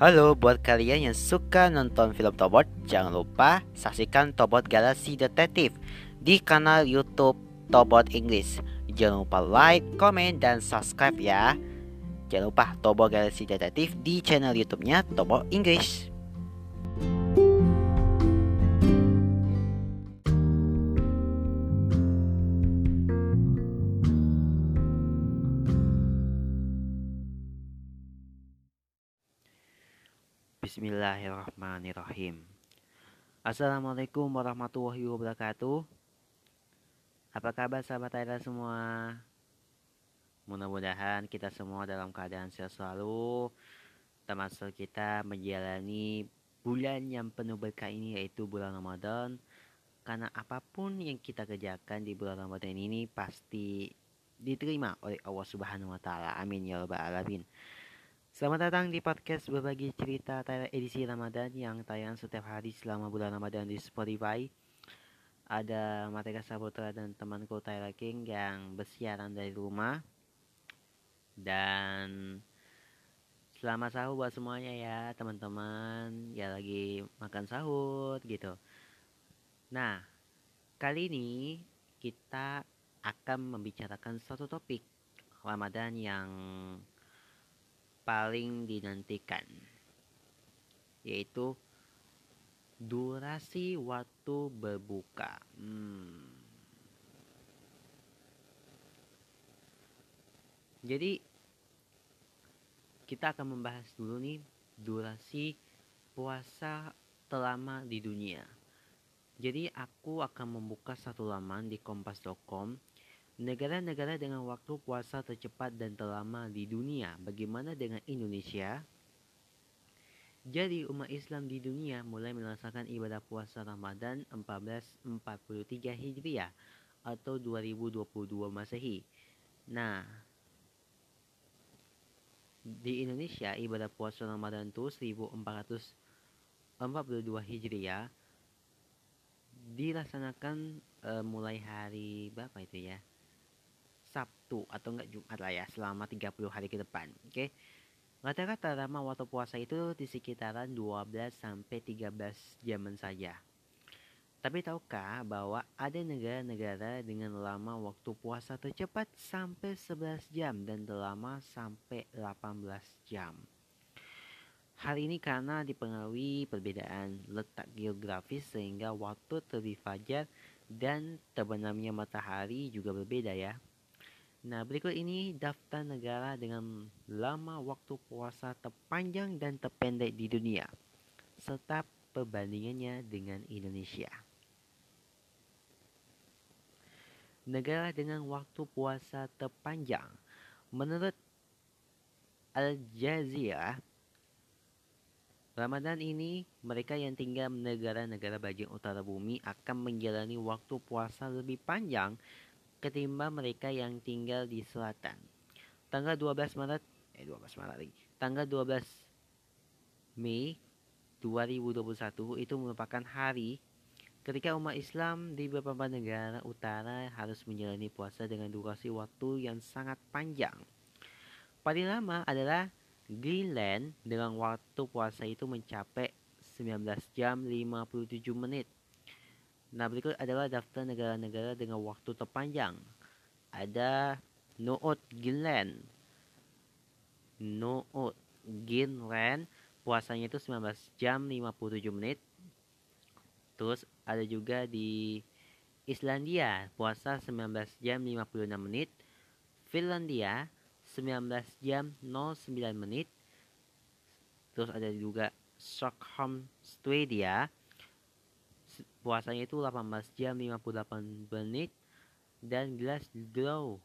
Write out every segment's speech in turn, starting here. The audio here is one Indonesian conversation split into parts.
Halo buat kalian yang suka nonton film Tobot, jangan lupa saksikan Tobot Galaxy Detective di kanal YouTube Tobot English. Jangan lupa like, komen, dan subscribe ya. Jangan lupa Tobot Galaxy Detective di channel YouTube-nya Tobot English. Bismillahirrahmanirrahim Assalamualaikum warahmatullahi wabarakatuh Apa kabar sahabat Tyler semua? Mudah-mudahan kita semua dalam keadaan sehat selalu Termasuk kita menjalani bulan yang penuh berkah ini yaitu bulan Ramadan Karena apa pun yang kita kerjakan di bulan Ramadan ini pasti diterima oleh Allah Subhanahu wa taala. Amin ya rabbal alamin. Selamat datang di podcast berbagi cerita edisi Ramadan yang tayang setiap hari selama bulan Ramadan di Spotify. Ada Mateka Saputra dan temanku Tyler King yang bersiaran dari rumah. Dan selamat sahur buat semuanya ya teman-teman ya lagi makan sahur gitu. Nah, kali ini kita akan membicarakan satu topik Ramadan yang paling dinantikan yaitu durasi waktu berbuka. Hmm. Jadi kita akan membahas dulu nih durasi puasa terlama di dunia. Jadi aku akan membuka satu laman di kompas.com Negara-negara dengan waktu puasa tercepat dan terlama di dunia, bagaimana dengan Indonesia? Jadi umat Islam di dunia mulai melaksanakan ibadah puasa Ramadan 1443 Hijriah atau 2022 Masehi. Nah, di Indonesia ibadah puasa Ramadan itu 1442 Hijriah dilaksanakan uh, mulai hari berapa itu ya? Sabtu atau enggak Jumat lah ya selama 30 hari ke depan. Oke. Okay? Rata-rata lama waktu puasa itu di sekitaran 12 sampai 13 jaman saja. Tapi tahukah bahwa ada negara-negara dengan lama waktu puasa tercepat sampai 11 jam dan terlama sampai 18 jam. Hal ini karena dipengaruhi perbedaan letak geografis sehingga waktu terbit fajar dan terbenamnya matahari juga berbeda ya. Nah, berikut ini daftar negara dengan lama waktu puasa terpanjang dan terpendek di dunia, serta perbandingannya dengan Indonesia. Negara dengan waktu puasa terpanjang menurut Al Jazeera Ramadan ini mereka yang tinggal negara-negara bagian utara bumi akan menjalani waktu puasa lebih panjang ketimbang mereka yang tinggal di selatan. Tanggal 12 Maret, eh 12 Maret lagi. Tanggal 12 Mei 2021 itu merupakan hari ketika umat Islam di beberapa negara utara harus menjalani puasa dengan durasi waktu yang sangat panjang. Paling lama adalah Greenland dengan waktu puasa itu mencapai 19 jam 57 menit Nah, berikut adalah daftar negara-negara dengan waktu terpanjang. Ada Noot Greenland. Noot Greenland puasanya itu 19 jam 57 menit. Terus ada juga di Islandia puasa 19 jam 56 menit. Finlandia 19 jam 09 menit. Terus ada juga Stockholm, Swedia puasanya itu 18 jam 58 menit dan Glasgow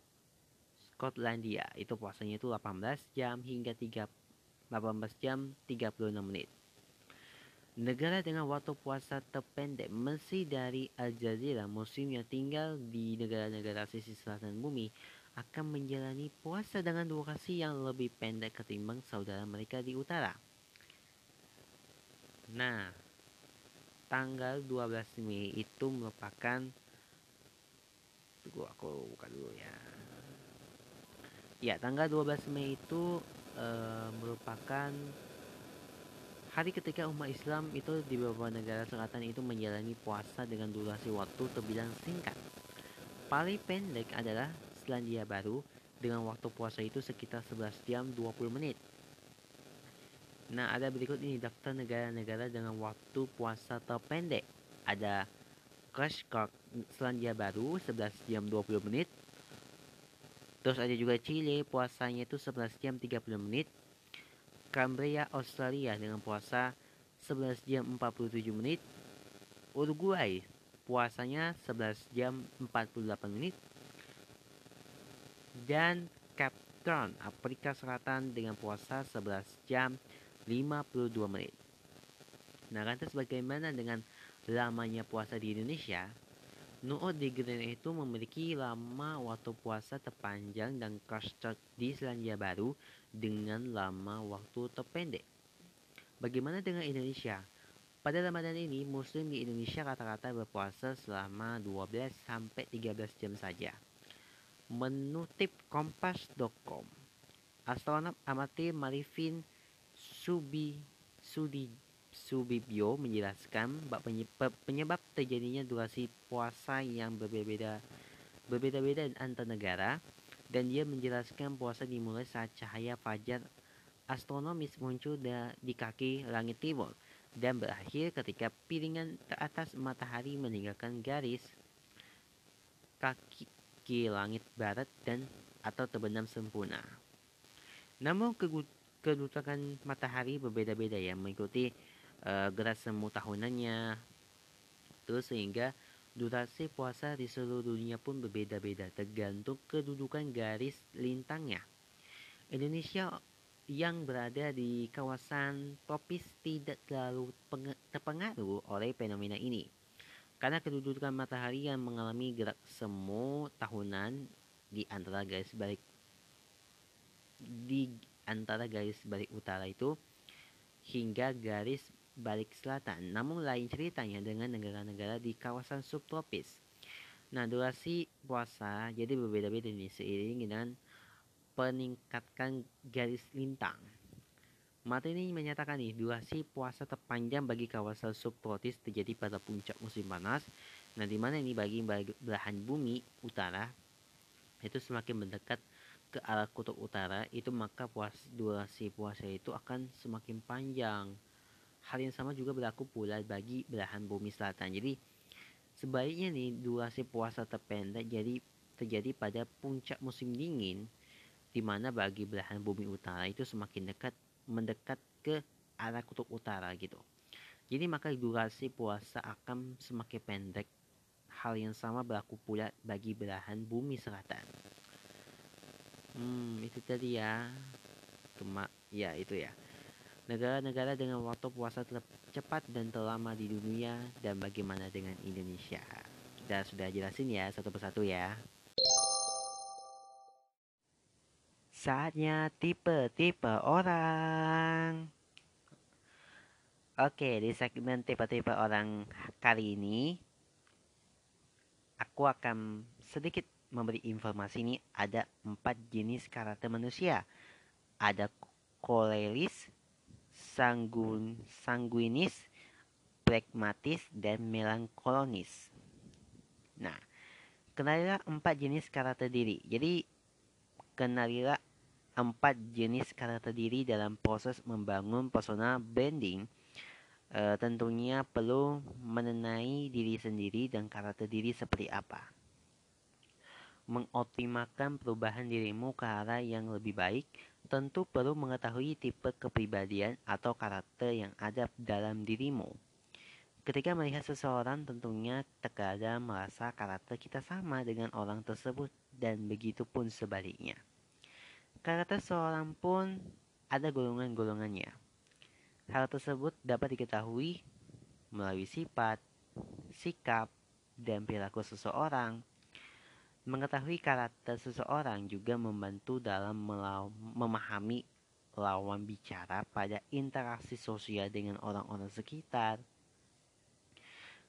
Skotlandia itu puasanya itu 18 jam hingga 3 18 jam 36 menit. Negara dengan waktu puasa terpendek Mesir dari Al Jazeera muslim yang tinggal di negara-negara sisi selatan bumi akan menjalani puasa dengan durasi yang lebih pendek ketimbang saudara mereka di utara. Nah, tanggal 12 Mei itu merupakan Tunggu aku buka dulu ya. Ya, tanggal 12 Mei itu e, merupakan hari ketika umat Islam itu di beberapa negara selatan itu menjalani puasa dengan durasi waktu terbilang singkat. Paling pendek adalah Selandia Baru dengan waktu puasa itu sekitar 11 jam 20 menit. Nah, ada berikut ini daftar negara-negara dengan waktu puasa terpendek. Ada Krashkok Selandia Baru 11 jam 20 menit. Terus ada juga Chile, puasanya itu 11 jam 30 menit. Cambria, Australia dengan puasa 11 jam 47 menit. Uruguay puasanya 11 jam 48 menit. Dan Cape Town, Afrika Selatan dengan puasa 11 jam 52 menit. Nah, lantas bagaimana dengan lamanya puasa di Indonesia? Nuo di Greenland itu memiliki lama waktu puasa terpanjang dan Christchurch di Selandia Baru dengan lama waktu terpendek. Bagaimana dengan Indonesia? Pada Ramadan ini, muslim di Indonesia rata-rata berpuasa selama 12 sampai 13 jam saja. Menutip kompas.com, astronom amatir Marifin Subi Sudi Subibyo menjelaskan penyebab, penyebab terjadinya durasi puasa yang berbeda-beda berbeda-beda antar negara dan dia menjelaskan puasa dimulai saat cahaya fajar astronomis muncul di kaki langit timur dan berakhir ketika piringan ke atas matahari meninggalkan garis kaki ke langit barat dan atau terbenam sempurna. Namun kedudukan matahari berbeda-beda ya mengikuti uh, gerak semu tahunannya. Terus sehingga Durasi puasa di seluruh dunia pun berbeda-beda tergantung kedudukan garis lintangnya. Indonesia yang berada di kawasan tropis tidak terlalu terpengaruh oleh fenomena ini. Karena kedudukan matahari yang mengalami gerak semu tahunan di antara garis balik di antara garis balik utara itu hingga garis balik selatan. Namun lain ceritanya dengan negara-negara di kawasan subtropis. Nah, durasi puasa jadi berbeda-beda nih seiring dengan peningkatkan garis lintang. Materi ini menyatakan nih durasi puasa terpanjang bagi kawasan subtropis terjadi pada puncak musim panas. Nah, di mana ini bagi belahan bumi utara itu semakin mendekat ke arah kutub utara itu maka puas, durasi puasa itu akan semakin panjang hal yang sama juga berlaku pula bagi belahan bumi selatan. Jadi sebaiknya nih durasi puasa terpendek jadi terjadi pada puncak musim dingin di mana bagi belahan bumi utara itu semakin dekat mendekat ke arah kutub utara gitu. Jadi maka durasi puasa akan semakin pendek. Hal yang sama berlaku pula bagi belahan bumi selatan. Hmm, itu tadi ya. Cuma ya itu ya negara-negara dengan waktu puasa tercepat dan terlama di dunia dan bagaimana dengan Indonesia. Kita sudah jelasin ya satu persatu ya. Saatnya tipe-tipe orang. Oke, di segmen tipe-tipe orang kali ini aku akan sedikit memberi informasi ini ada empat jenis karakter manusia. Ada koleris, sanggun, sanguinis, pragmatis, dan melankolis. Nah, kenalilah empat jenis karakter diri. Jadi, kenalilah empat jenis karakter diri dalam proses membangun personal branding. E, tentunya perlu menenai diri sendiri dan karakter diri seperti apa. Mengoptimalkan perubahan dirimu ke arah yang lebih baik tentu perlu mengetahui tipe kepribadian atau karakter yang ada dalam dirimu. Ketika melihat seseorang, tentunya terkadang merasa karakter kita sama dengan orang tersebut, dan begitu pun sebaliknya. Karakter seorang pun ada golongan-golongannya. Hal tersebut dapat diketahui melalui sifat, sikap, dan perilaku seseorang Mengetahui karakter seseorang juga membantu dalam memahami lawan bicara pada interaksi sosial dengan orang-orang sekitar.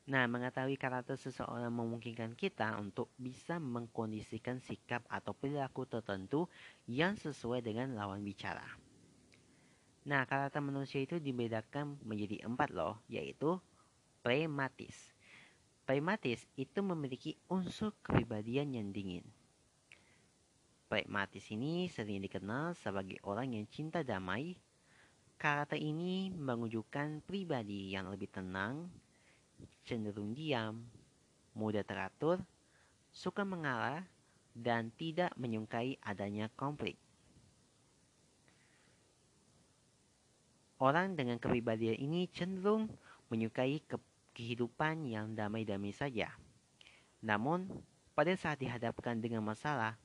Nah, mengetahui karakter seseorang memungkinkan kita untuk bisa mengkondisikan sikap atau perilaku tertentu yang sesuai dengan lawan bicara. Nah, karakter manusia itu dibedakan menjadi empat loh, yaitu pragmatis. Pragmatis itu memiliki unsur kepribadian yang dingin. Pragmatis ini sering dikenal sebagai orang yang cinta damai. Karakter ini menunjukkan pribadi yang lebih tenang, cenderung diam, mudah teratur, suka mengalah, dan tidak menyukai adanya konflik. Orang dengan kepribadian ini cenderung menyukai ke kehidupan yang damai-damai saja. Namun, pada saat dihadapkan dengan masalah,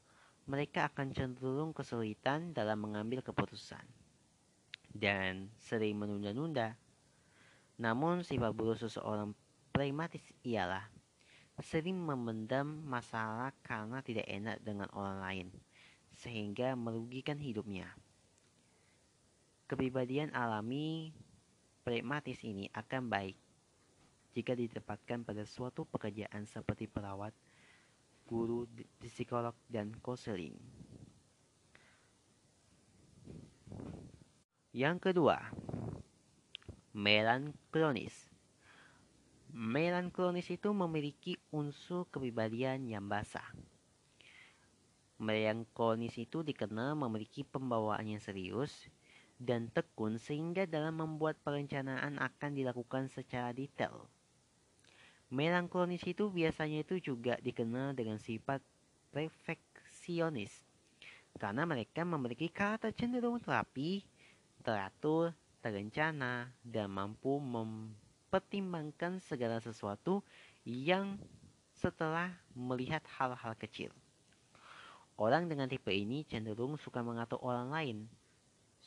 mereka akan cenderung kesulitan dalam mengambil keputusan dan sering menunda-nunda. Namun, sifat buruk seseorang pragmatis ialah sering memendam masalah karena tidak enak dengan orang lain, sehingga merugikan hidupnya. Kepribadian alami pragmatis ini akan baik jika ditempatkan pada suatu pekerjaan seperti perawat, guru, psikolog, dan konseling. Yang kedua, melankronis. Melankronis itu memiliki unsur kepribadian yang basah. Melankronis itu dikenal memiliki pembawaan yang serius dan tekun sehingga dalam membuat perencanaan akan dilakukan secara detail. Melankronis itu biasanya itu juga dikenal dengan sifat perfeksionis karena mereka memiliki karakter cenderung rapi, teratur, terencana, dan mampu mempertimbangkan segala sesuatu yang setelah melihat hal-hal kecil. Orang dengan tipe ini cenderung suka mengatur orang lain,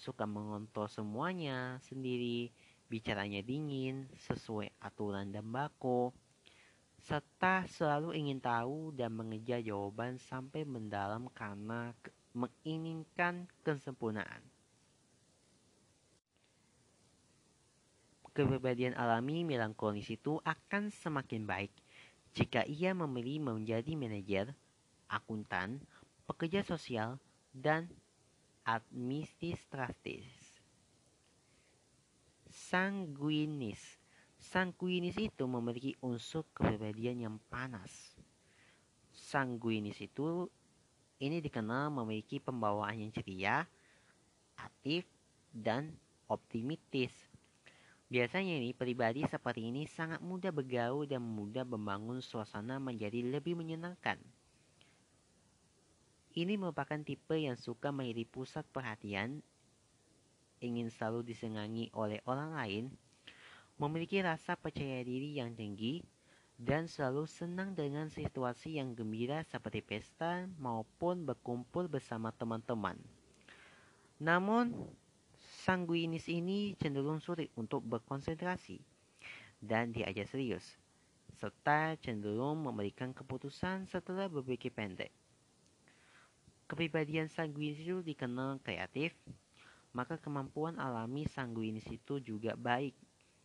suka mengontrol semuanya sendiri, bicaranya dingin, sesuai aturan dan baku, serta selalu ingin tahu dan mengejar jawaban sampai mendalam karena menginginkan kesempurnaan. Kepribadian alami melankolis itu akan semakin baik jika ia memilih menjadi manajer, akuntan, pekerja sosial, dan administratif. Sanguinis Sanguinis itu memiliki unsur kepribadian yang panas. Sanguinis itu ini dikenal memiliki pembawaan yang ceria, aktif, dan optimistis. Biasanya ini pribadi seperti ini sangat mudah bergaul dan mudah membangun suasana menjadi lebih menyenangkan. Ini merupakan tipe yang suka menjadi pusat perhatian, ingin selalu disenangi oleh orang lain, memiliki rasa percaya diri yang tinggi, dan selalu senang dengan situasi yang gembira seperti pesta maupun berkumpul bersama teman-teman. Namun, sanguinis ini cenderung sulit untuk berkonsentrasi dan diajak serius, serta cenderung memberikan keputusan setelah berpikir pendek. Kepribadian sanguinis itu dikenal kreatif, maka kemampuan alami sanguinis itu juga baik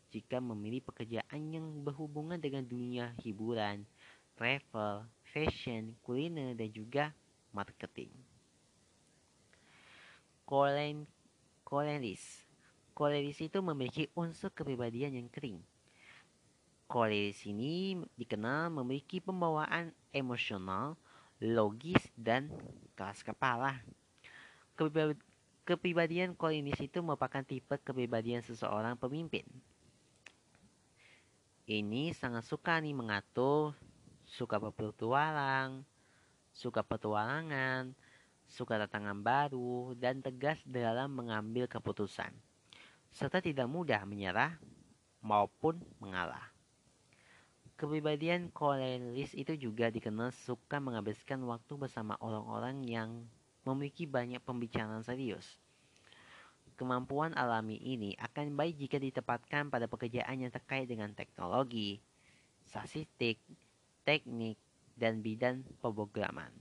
jika memilih pekerjaan yang berhubungan dengan dunia hiburan, travel, fashion, kuliner, dan juga marketing. Kolen, koleris. Koleris itu memiliki unsur kepribadian yang kering. Koleris ini dikenal memiliki pembawaan emosional, logis, dan keras kepala. Kepribadian koleris itu merupakan tipe kepribadian seseorang pemimpin ini sangat suka nih mengatur, suka berpetualang, suka petualangan, suka tantangan baru, dan tegas dalam mengambil keputusan, serta tidak mudah menyerah maupun mengalah. Kepribadian koleris itu juga dikenal suka menghabiskan waktu bersama orang-orang yang memiliki banyak pembicaraan serius Kemampuan alami ini akan baik jika ditempatkan pada pekerjaan yang terkait dengan teknologi, statistik, teknik, dan bidang pemrograman.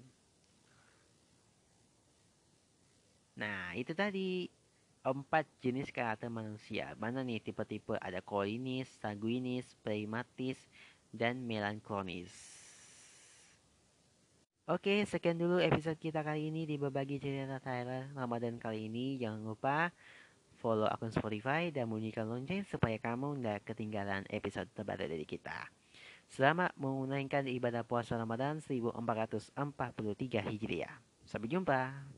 Nah, itu tadi empat jenis karakter manusia. Mana nih tipe-tipe ada kolinis, sanguinis, pragmatis, dan melankolis. Oke, sekian dulu episode kita kali ini di berbagi cerita Tyler Ramadan kali ini. Jangan lupa follow akun Spotify dan bunyikan lonceng supaya kamu tidak ketinggalan episode terbaru dari kita. Selamat menunaikan ibadah puasa Ramadan 1443 Hijriah. Sampai jumpa.